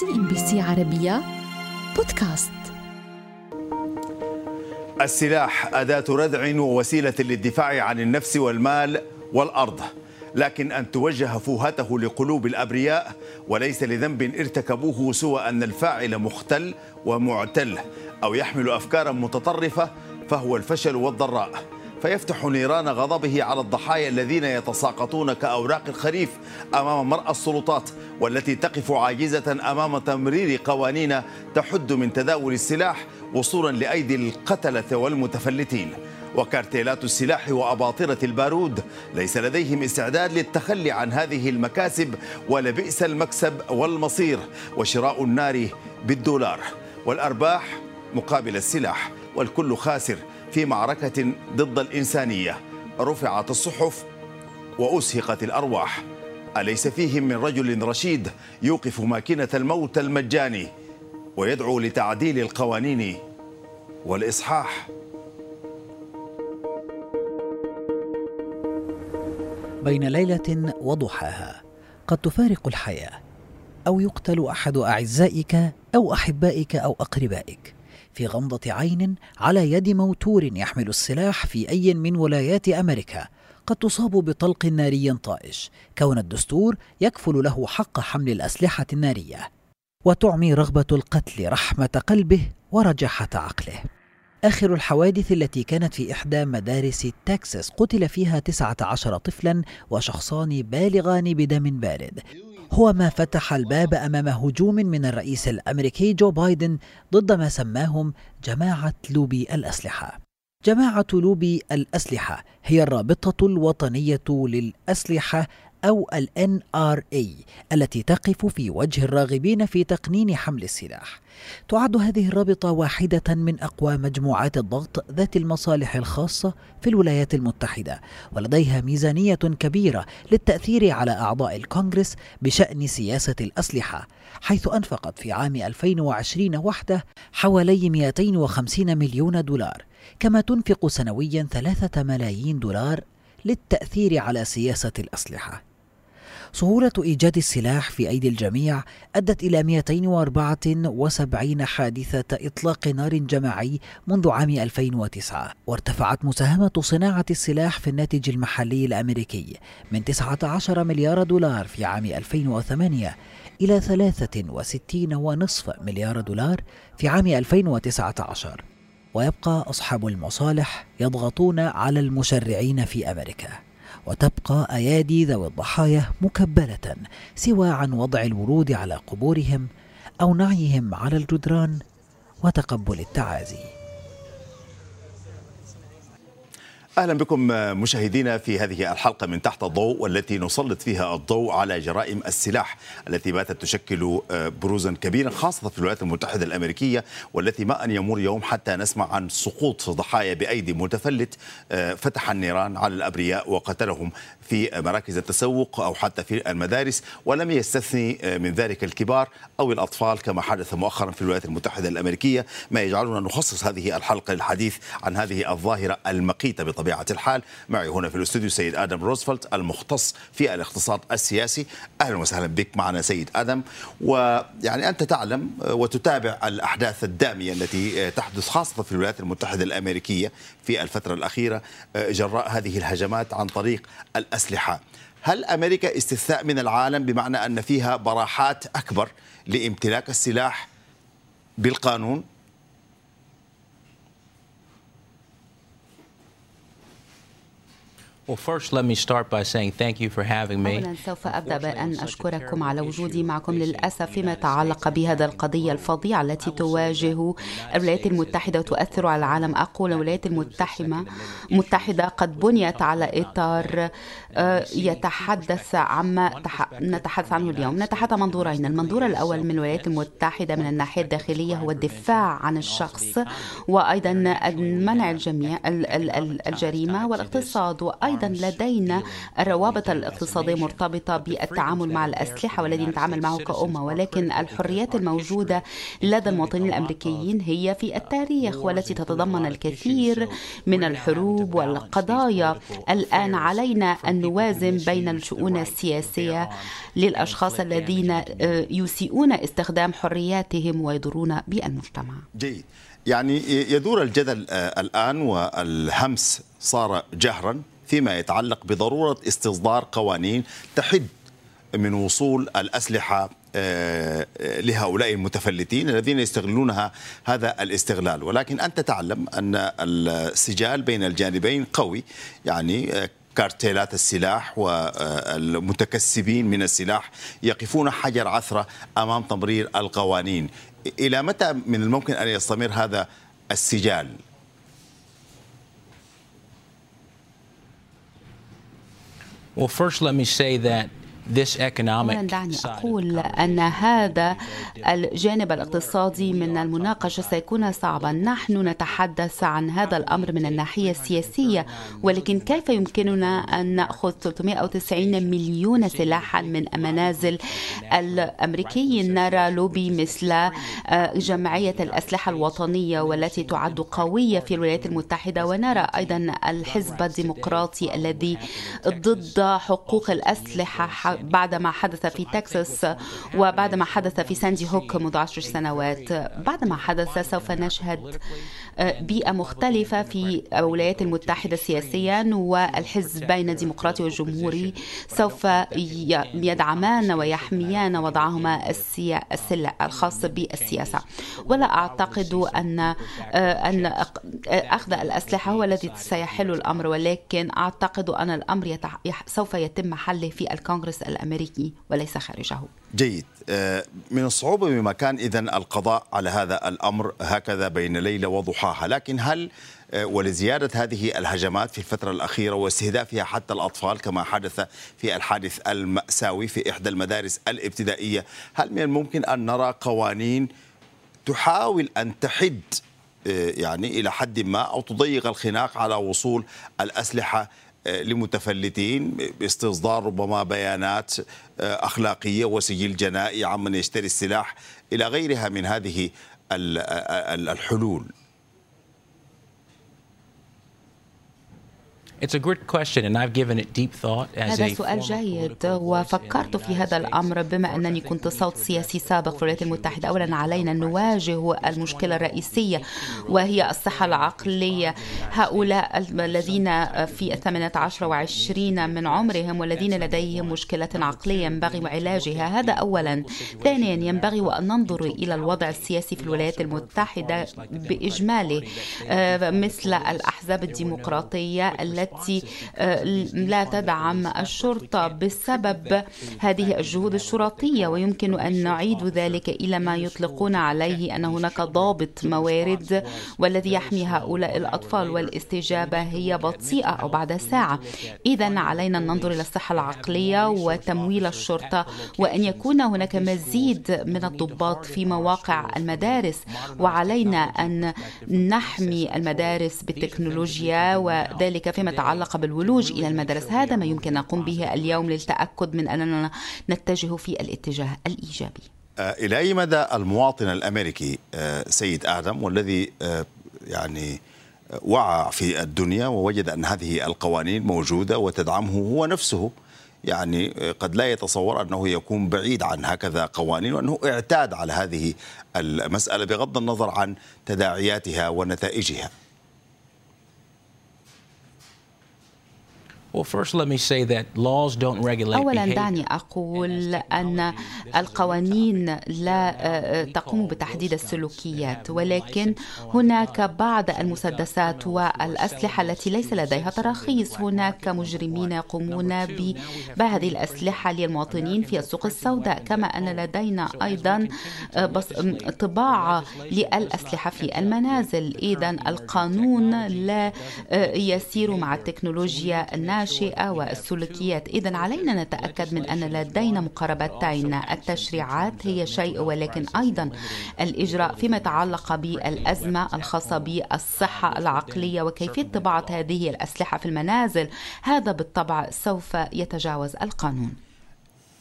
CNBC عربية بودكاست. السلاح أداة ردع ووسيلة للدفاع عن النفس والمال والأرض لكن أن توجه فوهته لقلوب الأبرياء وليس لذنب ارتكبوه سوى أن الفاعل مختل ومعتل أو يحمل أفكارا متطرفة فهو الفشل والضراء. فيفتح نيران غضبه على الضحايا الذين يتساقطون كأوراق الخريف أمام مرأى السلطات والتي تقف عاجزة أمام تمرير قوانين تحد من تداول السلاح وصولا لأيدي القتلة والمتفلتين. وكارتيلات السلاح وأباطرة البارود ليس لديهم استعداد للتخلي عن هذه المكاسب ولبئس المكسب والمصير وشراء النار بالدولار. والأرباح مقابل السلاح والكل خاسر في معركة ضد الإنسانية. رفعت الصحف وأسهقت الأرواح. أليس فيهم من رجل رشيد يوقف ماكينة الموت المجاني ويدعو لتعديل القوانين والإصحاح؟ بين ليلة وضحاها قد تفارق الحياة أو يقتل أحد أعزائك أو أحبائك أو أقربائك. في غمضة عين على يد موتور يحمل السلاح في أي من ولايات أمريكا قد تصاب بطلق ناري طائش. كون الدستور يكفل له حق حمل الأسلحة النارية. وتعمي رغبة القتل رحمة قلبه ورجحة عقله. آخر الحوادث التي كانت في إحدى مدارس تكساس قتل فيها 19 طفلا وشخصان بالغان بدم بارد. هو ما فتح الباب أمام هجوم من الرئيس الأمريكي جو بايدن ضد ما سماهم جماعة لوبي الأسلحة. جماعة لوبي الأسلحة هي الرابطة الوطنية للأسلحة أو ال NRA التي تقف في وجه الراغبين في تقنين حمل السلاح. تعد هذه الرابطة واحدة من أقوى مجموعات الضغط ذات المصالح الخاصة في الولايات المتحدة، ولديها ميزانية كبيرة للتأثير على أعضاء الكونغرس بشأن سياسة الأسلحة، حيث أنفقت في عام 2020 وحده حوالي 250 مليون دولار، كما تنفق سنويا ثلاثة ملايين دولار للتأثير على سياسة الأسلحة. سهولة إيجاد السلاح في أيدي الجميع أدت إلى 274 حادثة إطلاق نار جماعي منذ عام 2009 وارتفعت مساهمة صناعة السلاح في الناتج المحلي الأمريكي من 19 مليار دولار في عام 2008 إلى 63.5 مليار دولار في عام 2019 ويبقى أصحاب المصالح يضغطون على المشرعين في أمريكا. وتبقى أيادي ذوي الضحايا مكبلة سوى عن وضع الورود على قبورهم أو نعيهم على الجدران وتقبل التعازي. أهلا بكم مشاهدينا في هذه الحلقة من تحت الضوء والتي نسلط فيها الضوء على جرائم السلاح التي باتت تشكل بروزا كبيرا خاصة في الولايات المتحدة الأمريكية والتي ما أن يمر يوم حتى نسمع عن سقوط ضحايا بأيدي متفلت فتح النيران على الأبرياء وقتلهم في مراكز التسوق أو حتى في المدارس ولم يستثني من ذلك الكبار أو الأطفال كما حدث مؤخرا في الولايات المتحدة الأمريكية. ما يجعلنا نخصص هذه الحلقة للحديث عن هذه الظاهرة المقيتة بطبيعه بطبيعة الحال. معي هنا في الاستوديو سيد آدم روزفلت المختص في الاقتصاد السياسي. أهلا وسهلا بك معنا سيد آدم. ويعني أنت تعلم وتتابع الأحداث الدامية التي تحدث خاصة في الولايات المتحدة الأمريكية في الفترة الأخيرة جراء هذه الهجمات عن طريق الأسلحة. هل أمريكا استثناء من العالم بمعنى أن فيها براحات أكبر لامتلاك السلاح بالقانون؟ Well, first, let me start by saying thank you for having me. أولا سوف أبدأ بأن أشكركم على وجودي معكم للأسف فيما يتعلق بهذا القضية الفظيعة التي تواجه الولايات المتحدة وتؤثر على العالم. أقول الولايات المتحدة متحدة قد بنيت على إطار يتحدث عما نتحدث عنه اليوم. نتحدث عن منظورين المنظور الأول من الولايات المتحدة من الناحية الداخلية هو الدفاع عن الشخص وأيضا منع الجميع الجريمة والاقتصاد. وأيضا أيضا لدينا الروابط الاقتصادية مرتبطة بالتعامل مع الأسلحة والذي نتعامل معه كأمة ولكن الحريات الموجودة لدى المواطنين الأمريكيين هي في التاريخ والتي تتضمن الكثير من الحروب والقضايا. الآن علينا أن نوازن بين الشؤون السياسية للأشخاص الذين آه، يسيئون استخدام حرياتهم ويضرون بالمجتمع. جيد. يعني يدور الجدل آه، الآن والهمس صار جهرا. فيما يتعلق بضرورة استصدار قوانين تحد من وصول الأسلحة آه، لهؤلاء المتفلتين الذين يستغلونها هذا الاستغلال. ولكن أنت تعلم أن السجال بين الجانبين قوي يعني آه، كارتيلات السلاح والمتكسبين من السلاح يقفون حجر عثرة أمام تمرير القوانين. إلى متى من الممكن أن يستمر هذا السجال؟ Well, first, let me say that دعني أقول أن هذا الجانب الاقتصادي من المناقشة سيكون صعبا. نحن نتحدث عن هذا الأمر من الناحية السياسية ولكن كيف يمكننا أن نأخذ 390 مليون سلاحا من منازل الأمريكيين نرى لوبي مثل آه، جمعية الأسلحة الوطنية والتي تعد قوية في الولايات المتحدة. ونرى أيضا الحزب الديمقراطي الذي ضد حقوق الأسلحة بعد ما حدث في تكساس وبعد ما حدث في ساندي هوك منذ عشر سنوات. بعد ما حدث سوف نشهد آه، بيئة مختلفة في الولايات المتحدة سياسيا والحزبين الديمقراطي والجمهوري. سوف يدعمان ويحميان وضعهما السلع الخاص بالسياسة. ولا أعتقد أن آه، أن أخذ الأسلحة هو الذي سيحل الأمر ولكن أعتقد أن الأمر سوف يتم حله في الكونغرس الأمريكي وليس خارجه. جيد. آه، من الصعوبة بمكان إذا القضاء على هذا الأمر هكذا بين ليلة وضحاها. لكن هل آه، ولزيادة هذه الهجمات في الفترة الأخيرة واستهدافها حتى الأطفال كما حدث في الحادث المأساوي في إحدى المدارس الابتدائية هل من الممكن أن نرى قوانين تحاول أن تحد آه، يعني إلى حد ما أو تضيق الخناق على وصول الأسلحة لمتفلتين باستصدار ربما بيانات آه، أخلاقية وسجل جنائي عمن يشتري السلاح إلى غيرها من هذه الحلول. هذا سؤال جيد وفكرت في هذا الأمر بما أنني كنت صوت سياسي سابق في الولايات المتحدة. أولا علينا أن نواجه المشكلة الرئيسية وهي الصحة العقلية. هؤلاء الذين في الثامنة عشر وعشرين من عمرهم والذين لديهم مشكلة عقلية ينبغي علاجها هذا أولا. ثانيا ينبغي أن ننظر إلى الوضع السياسي في الولايات المتحدة بإجماله آه، مثل الأحزاب الديمقراطية التي التي آه، لا تدعم الشرطة بسبب هذه الجهود الشرطية ويمكن أن نعيد ذلك إلى ما يطلقون عليه أن هناك ضابط موارد والذي يحمي هؤلاء الأطفال والاستجابة هي بطيئة أو بعد ساعة إذا علينا أن ننظر إلى الصحة العقلية وتمويل الشرطة وأن يكون هناك مزيد من الضباط في مواقع المدارس وعلينا أن نحمي المدارس بالتكنولوجيا وذلك فيما يتعلق بالولوج إلى المدارس هذا ما يمكن نقوم به اليوم للتأكد من أننا نتجه في الاتجاه الإيجابي. آه، إلى أي مدى المواطن الأمريكي آه، سيد آدم والذي آه، يعني وعى في الدنيا ووجد أن هذه القوانين موجودة وتدعمه هو نفسه يعني قد لا يتصور أنه يكون بعيد عن هكذا قوانين وأنه اعتاد على هذه المسألة بغض النظر عن تداعياتها ونتائجها. أولا دعني أقول أن القوانين لا آه، آه، تقوم بتحديد السلوكيات ولكن هناك بعض المسدسات والأسلحة التي ليس لديها تراخيص. هناك مجرمين يقومون ببيع هذه الأسلحة للمواطنين في السوق السوداء كما أن لدينا أيضا آه، طباعة للأسلحة في المنازل. إذا القانون لا يسير مع التكنولوجيا الناجحة الناشئة والسلوكيات. إذا علينا نتأكد من أن لدينا مقاربتين. التشريعات هي شيء ولكن أيضا الإجراء فيما يتعلق بالأزمة الخاصة بالصحة العقلية وكيفية طباعة هذه الأسلحة في المنازل. هذا بالطبع سوف يتجاوز القانون.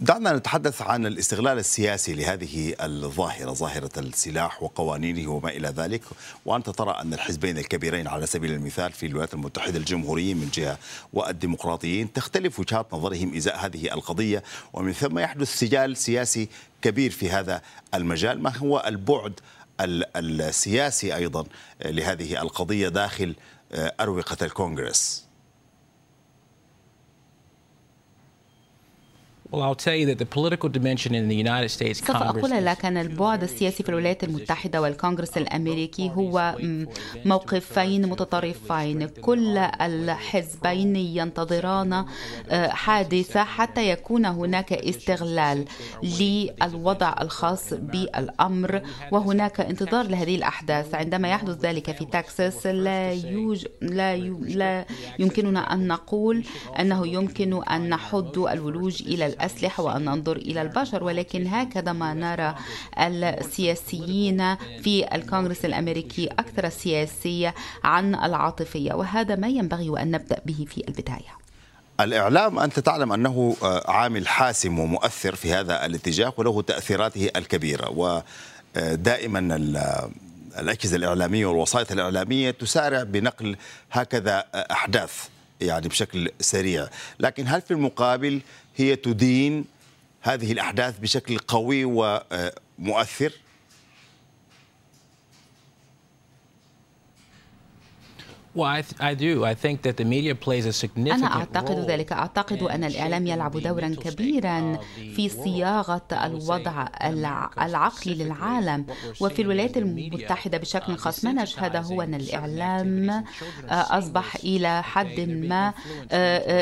دعنا نتحدث عن الاستغلال السياسي لهذه الظاهرة ظاهرة السلاح وقوانينه وما إلى ذلك. وأنت ترى أن الحزبين الكبيرين على سبيل المثال في الولايات المتحدة الجمهوريين من جهة والديمقراطيين تختلف وجهات نظرهم إزاء هذه القضية. ومن ثم يحدث سجال سياسي كبير في هذا المجال. ما هو البعد السياسي أيضا لهذه القضية داخل أروقة الكونغرس؟ سوف أقول لك أن البعد السياسي في الولايات المتحدة والكونغرس الأمريكي هو موقفين متطرفين كل الحزبين ينتظران آه، حادثة حتى يكون هناك استغلال للوضع الخاص بالأمر وهناك انتظار لهذه الأحداث عندما يحدث ذلك في تكساس لا, يوج... لا, ي... لا يمكننا أن نقول أنه يمكن أن نحد الولوج إلى الأسفل الأسلحة وأن ننظر إلى البشر ولكن هكذا ما نرى السياسيين في الكونغرس الأمريكي أكثر سياسية عن العاطفية وهذا ما ينبغي وأن نبدأ به في البداية. الإعلام أنت تعلم أنه عامل حاسم ومؤثر في هذا الاتجاه وله تأثيراته الكبيرة. ودائما الأجهزة الإعلامية والوسائط الإعلامية تسارع بنقل هكذا أحداث يعني بشكل سريع. لكن هل في المقابل هي تدين هذه الأحداث بشكل قوي ومؤثر. أنا أعتقد ذلك. أعتقد أن الإعلام يلعب دورا كبيرا في صياغة الوضع العقلي للعالم. وفي الولايات المتحدة بشكل خاص. ما نشهده هو أن الإعلام أصبح إلى حد ما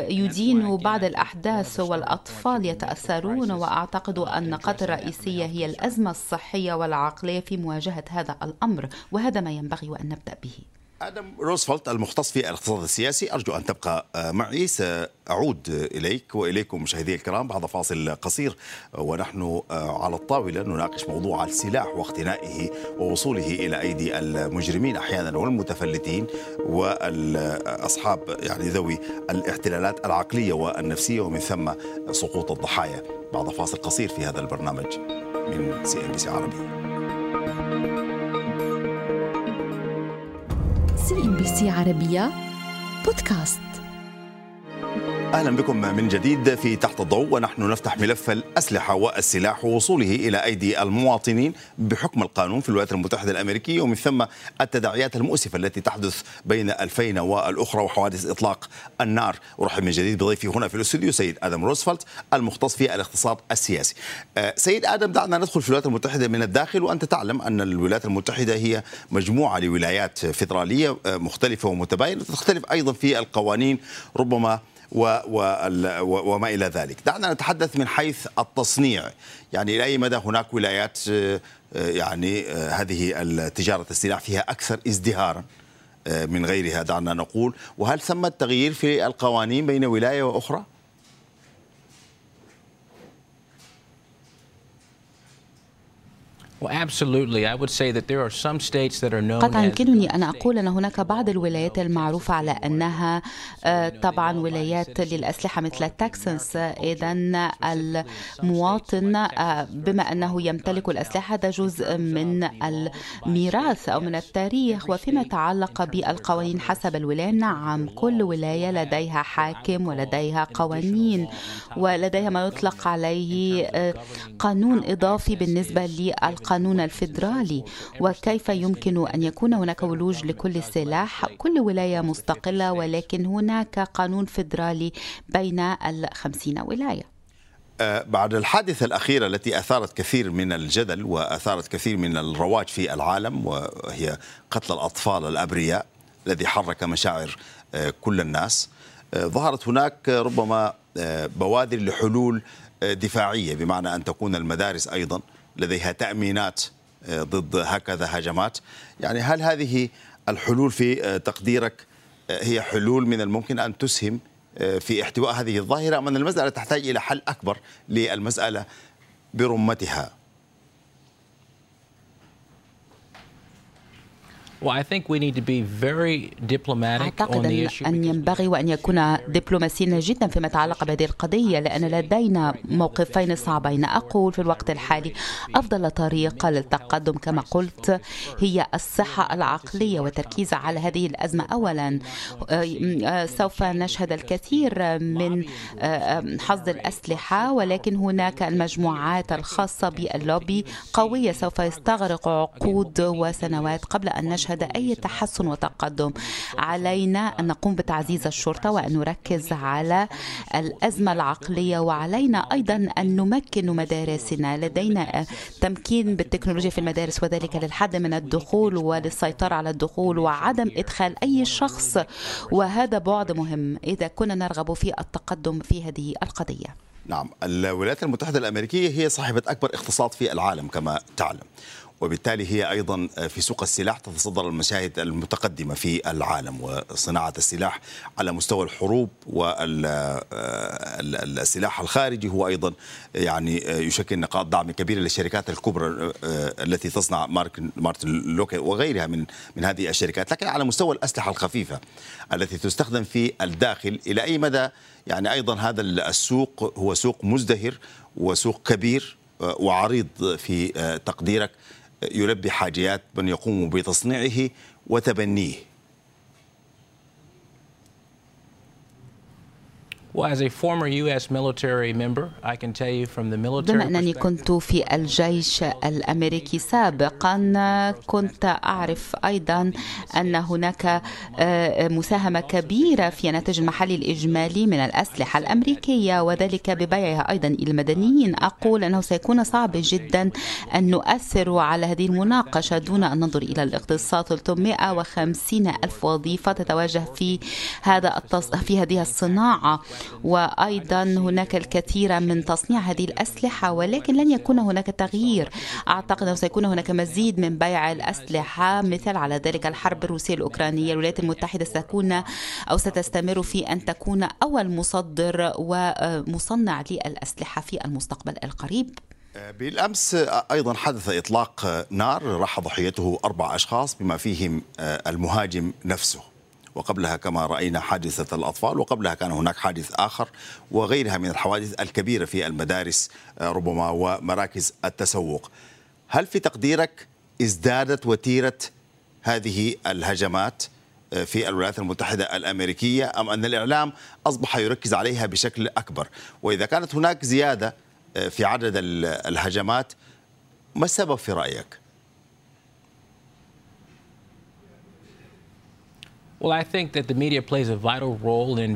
يدين بعض الأحداث والأطفال يتأثرون. وأعتقد أن النقاط الرئيسية هي الأزمة الصحية والعقلية في مواجهة هذا الأمر. وهذا ما ينبغي وأن نبدأ به. آدم روزفلت المختص في الاقتصاد السياسي أرجو أن تبقى آه، معي. سأعود إليك وإليكم مشاهدي الكرام بعد فاصل قصير ونحن آه، على الطاولة نناقش موضوع السلاح واقتنائه ووصوله إلى أيدي المجرمين أحيانا والمتفلتين واصحاب يعني ذوي الاختلالات العقلية والنفسية ومن ثم سقوط الضحايا. بعد فاصل قصير في هذا البرنامج من CNBC عربي. CNBC عربية بودكاست. أهلا بكم من جديد في تحت الضوء ونحن نفتح ملف الأسلحة والسلاح ووصوله إلى أيدي المواطنين بحكم القانون في الولايات المتحدة الأمريكية ومن ثم التداعيات المؤسفة التي تحدث بين الفين والأخرى وحوادث إطلاق النار أرحب من جديد بضيفي هنا في الاستوديو سيد آدم روزفلت المختص في الاقتصاد السياسي. آه، سيد آدم دعنا ندخل في الولايات المتحدة من الداخل وأنت تعلم أن الولايات المتحدة هي مجموعة لولايات فيدرالية آه، مختلفة ومتباينة تختلف أيضا في القوانين ربما وما إلى ذلك. دعنا نتحدث من حيث التصنيع. يعني إلى أي مدى هناك ولايات آه، يعني آه، هذه تجارة السلاح فيها أكثر ازدهارا آه، من غيرها دعنا نقول. وهل ثم تغيير في القوانين بين ولاية وأخرى؟ قطعا يمكنني أن أقول أن هناك بعض الولايات المعروفة على أنها آه، طبعا ولايات للأسلحة مثل تكساس إذا المواطن آه، بما أنه يمتلك الأسلحة هذا جزء من الميراث أو من التاريخ وفيما يتعلق بالقوانين حسب الولاية. نعم كل ولاية لديها حاكم ولديها قوانين ولديها ما يطلق عليه آه، قانون إضافي بالنسبة للقانون القانون الفيدرالي وكيف يمكن أن يكون هناك ولوج لكل سلاح؟ كل ولاية مستقلة ولكن هناك قانون فيدرالي بين الخمسين ولاية. أه، بعد الحادثة الأخيرة التي أثارت كثير من الجدل وأثارت كثير من الرواج في العالم وهي قتل الأطفال الأبرياء الذي حرك مشاعر أه، كل الناس أه، ظهرت هناك ربما بوادر لحلول دفاعية بمعنى أن تكون المدارس أيضا لديها تأمينات آه، ضد هكذا هجمات. يعني هل هذه الحلول في آه، تقديرك آه، هي حلول من الممكن أن تسهم في احتواء هذه الظاهرة أم أن المسألة تحتاج إلى حل أكبر للمسألة برمتها؟ أعتقد أن ينبغي وأن يكون دبلوماسيين جدا فيما يتعلق بهذه القضية لأن لدينا موقفين صعبين. أقول في الوقت الحالي أفضل طريقة للتقدم كما قلت هي الصحة العقلية والتركيز على هذه الأزمة. أولا سوف نشهد الكثير من حظ الأسلحة ولكن هناك المجموعات الخاصة باللوبي قوية سوف يستغرق عقود وسنوات قبل أن نشهد نشهد أي تحسن وتقدم. علينا أن نقوم بتعزيز الشرطة وأن نركز على الأزمة العقلية وعلينا أيضا أن نمكن مدارسنا. لدينا تمكين بالتكنولوجيا في المدارس وذلك للحد من الدخول وللسيطرة على الدخول وعدم إدخال أي شخص وهذا بعد مهم. إذا كنا نرغب في التقدم في هذه القضية. نعم. الولايات المتحدة الأمريكية هي صاحبة أكبر اقتصاد في العالم كما تعلم. وبالتالي هي أيضا في سوق السلاح تتصدر المشاهد المتقدمة في العالم وصناعة السلاح على مستوى الحروب والسلاح الخارجي هو أيضا يعني يشكل نقاط دعم كبيره للشركات الكبرى التي تصنع مارتن لوكي وغيرها من من هذه الشركات. لكن على مستوى الأسلحة الخفيفة التي تستخدم في الداخل إلى أي مدى؟ يعني أيضا هذا السوق هو سوق مزدهر وسوق كبير وعريض في تقديرك يلبي حاجيات من يقوم بتصنيعه وتبنيه. بما أنني كنت في الجيش الأمريكي سابقا كنت أعرف أيضا أن هناك مساهمة كبيرة في الناتج المحلي الإجمالي من الأسلحة الأمريكية وذلك ببيعها أيضا إلى المدنيين. أقول أنه سيكون صعب جدا أن نؤثر على هذه المناقشة دون أن ننظر إلى الاقتصاد. 350 ألف وظيفة تتواجه في هذا التص... في هذه الصناعة. وأيضا هناك الكثير من تصنيع هذه الأسلحة ولكن لن يكون هناك تغيير. أعتقد انه سيكون هناك مزيد من بيع الأسلحة. مثل على ذلك الحرب الروسية الأوكرانية الولايات المتحدة ستكون أو ستستمر في أن تكون أول مصدر ومصنع للأسلحة في المستقبل القريب. بالأمس أيضا حدث إطلاق نار راح ضحيته أربع أشخاص بما فيهم المهاجم نفسه. وقبلها كما رأينا حادثة الأطفال وقبلها كان هناك حادث آخر وغيرها من الحوادث الكبيرة في المدارس ربما ومراكز التسوق. هل في تقديرك ازدادت وتيرة هذه الهجمات في الولايات المتحدة الأمريكية أم أن الإعلام أصبح يركز عليها بشكل أكبر؟ وإذا كانت هناك زيادة في عدد الهجمات ما السبب في رأيك؟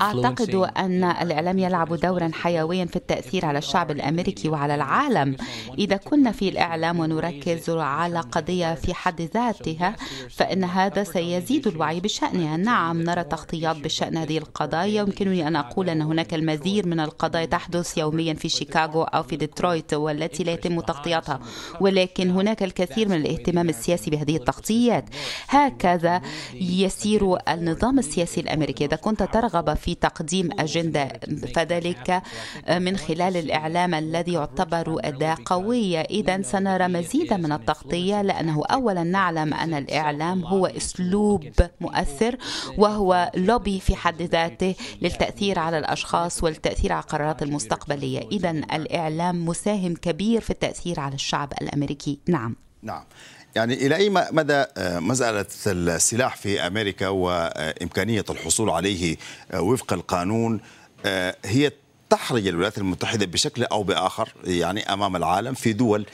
أعتقد أن الإعلام يلعب دورا حيويا في التأثير على الشعب الأمريكي وعلى العالم. إذا كنا في الإعلام ونركز على قضية في حد ذاتها فإن هذا سيزيد الوعي بشأنها. نعم نرى تغطيات بشأن هذه القضايا. يمكنني أن أقول أن هناك المزيد من القضايا تحدث يوميا في شيكاغو أو في ديترويت والتي لا يتم تغطيتها ولكن هناك الكثير من الاهتمام السياسي بهذه التغطيات هكذا يسير النظام السياسي الأمريكي إذا كنت ترغب في تقديم أجندة فذلك من خلال الإعلام الذي يعتبر أداة قوية. إذا سنرى مزيدا من التغطية لأنه اولا نعلم أن الإعلام هو أسلوب مؤثر وهو لوبي في حد ذاته للتأثير على الأشخاص والتأثير على القرارات المستقبلية. إذا الإعلام مساهم كبير في التأثير على الشعب الأمريكي. نعم. نعم. يعني إلى أي مدى مسألة السلاح في أمريكا وإمكانية الحصول عليه وفق القانون هي تحرج الولايات المتحدة بشكل أو بآخر يعني أمام العالم في دول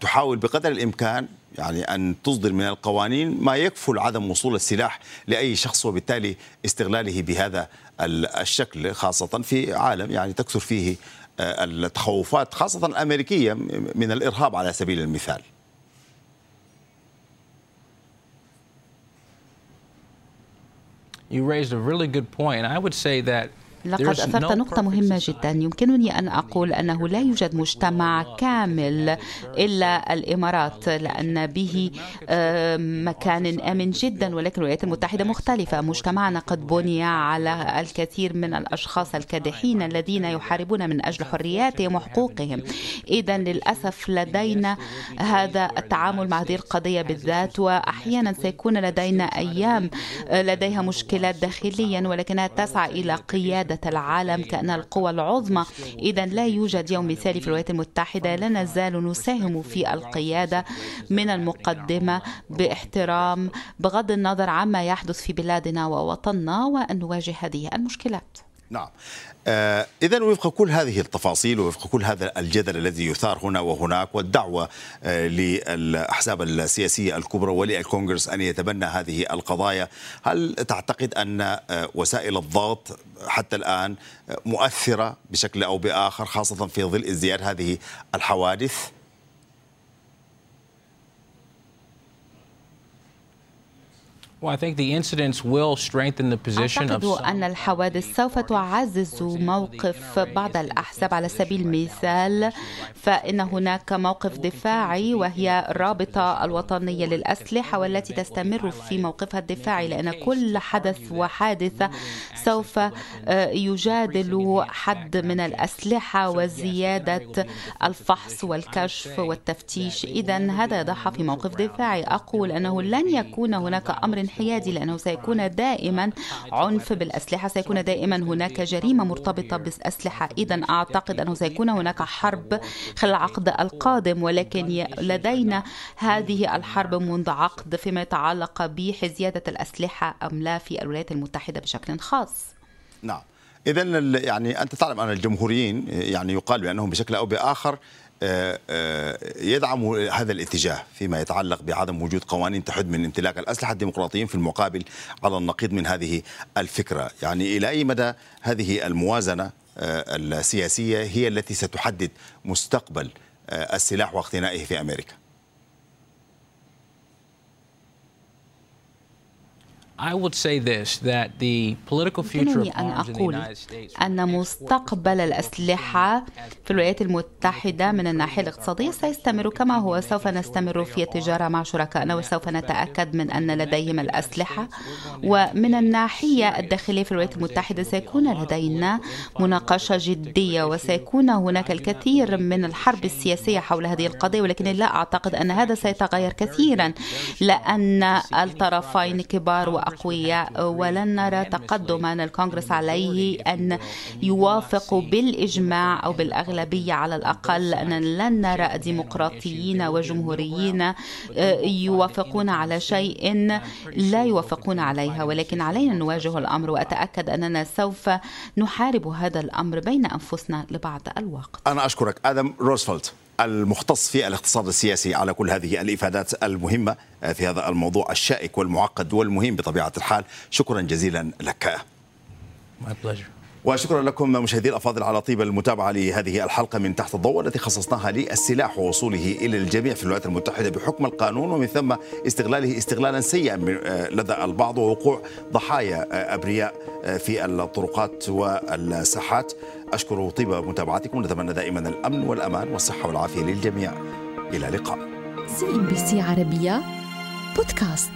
تحاول بقدر الإمكان يعني أن تصدر من القوانين ما يكفل عدم وصول السلاح لأي شخص وبالتالي استغلاله بهذا الشكل خاصة في عالم يعني تكثر فيه التخوفات خاصة الأمريكية من الإرهاب على سبيل المثال. You raised a really good point. I would say that لقد أثرت نقطة مهمة جدا. يمكنني أن أقول أنه لا يوجد مجتمع كامل إلا الإمارات لأن به مكان آمن جدا ولكن الولايات المتحدة مختلفة. مجتمعنا قد بني على الكثير من الأشخاص الكادحين الذين يحاربون من أجل حرياتهم وحقوقهم. إذا للأسف لدينا هذا التعامل مع هذه القضية بالذات وأحيانا سيكون لدينا أيام لديها مشكلات داخليا ولكنها تسعى إلى قيادة العالم كأنها القوى العظمى. إذا لا يوجد يوم مثالي في الولايات المتحدة لا نزال نساهم في القيادة من المقدمة باحترام بغض النظر عما يحدث في بلادنا ووطننا وأن نواجه هذه المشكلات. نعم آه إذا وفق كل هذه التفاصيل ووفق كل هذا الجدل الذي يثار هنا وهناك والدعوة آه للأحزاب السياسية الكبرى وللكونغرس أن يتبنى هذه القضايا هل تعتقد أن آه وسائل الضغط حتى الآن مؤثرة بشكل أو بآخر خاصة في ظل ازدياد هذه الحوادث؟ أعتقد أن الحوادث سوف تعزز موقف بعض الأحزاب على سبيل المثال فإن هناك موقف دفاعي وهي الرابطة الوطنية للأسلحة والتي تستمر في موقفها الدفاعي لأن كل حدث وحادثة سوف يجادل حد من الأسلحة وزيادة الفحص والكشف والتفتيش. إذا هذا يضعها في موقف دفاعي. أقول أنه لن يكون هناك أمر انحيادي لأنه سيكون دائما عنف بالأسلحة سيكون دائما هناك جريمة مرتبطة بالأسلحة. إذا أعتقد أنه سيكون هناك حرب خلال العقد القادم ولكن لدينا هذه الحرب منذ عقد فيما يتعلق بزيادة الأسلحة أم لا في الولايات المتحدة بشكل خاص. نعم. إذا يعني أنت تعلم أن الجمهوريين يعني يقال بأنهم بشكل أو بآخر يدعم هذا الاتجاه فيما يتعلق بعدم وجود قوانين تحد من امتلاك الأسلحة الديمقراطيين في المقابل على النقيض من هذه الفكرة. يعني إلى أي مدى هذه الموازنة السياسية هي التي ستحدد مستقبل السلاح واقتنائه في أمريكا؟ يمكنني أن أقول أن مستقبل الأسلحة في الولايات المتحدة من الناحية الاقتصادية سيستمر كما هو. سوف نستمر في التجارة مع شركائنا وسوف نتأكد من أن لديهم الأسلحة. ومن الناحية الداخلية في الولايات المتحدة سيكون لدينا مناقشة جدية وسيكون هناك الكثير من الحرب السياسية حول هذه القضية. ولكن لا أعتقد أن هذا سيتغير كثيرا لأن الطرفين كبار وأقوياء ولن نرى تقدما الكونغرس عليه أن يوافقوا بالإجماع أو بالأغلبية على الأقل أن لن نرى ديمقراطيين وجمهوريين يوافقون على شيء لا يوافقون عليها. ولكن علينا أن نواجه الأمر وأتأكد أننا سوف نحارب هذا الأمر بين أنفسنا لبعض الوقت. أنا أشكرك. آدم روزفلت. المختص في الاقتصاد السياسي على كل هذه الإفادات المهمة في هذا الموضوع الشائك والمعقد والمهم بطبيعة الحال شكرا جزيلا لك My pleasure. وشكرا لكم مشاهدي الأفاضل على طيب المتابعة لهذه الحلقة من تحت الضوء التي خصصناها للسلاح ووصوله إلى الجميع في الولايات المتحدة بحكم القانون ومن ثم استغلاله استغلالا سيئا لدى البعض ووقوع ضحايا أبرياء في الطرقات والساحات. أشكر طيب متابعتكم نتمنى دائما الأمن والأمان والصحة والعافية للجميع. إلى اللقاء. CNBC عربية بودكاست.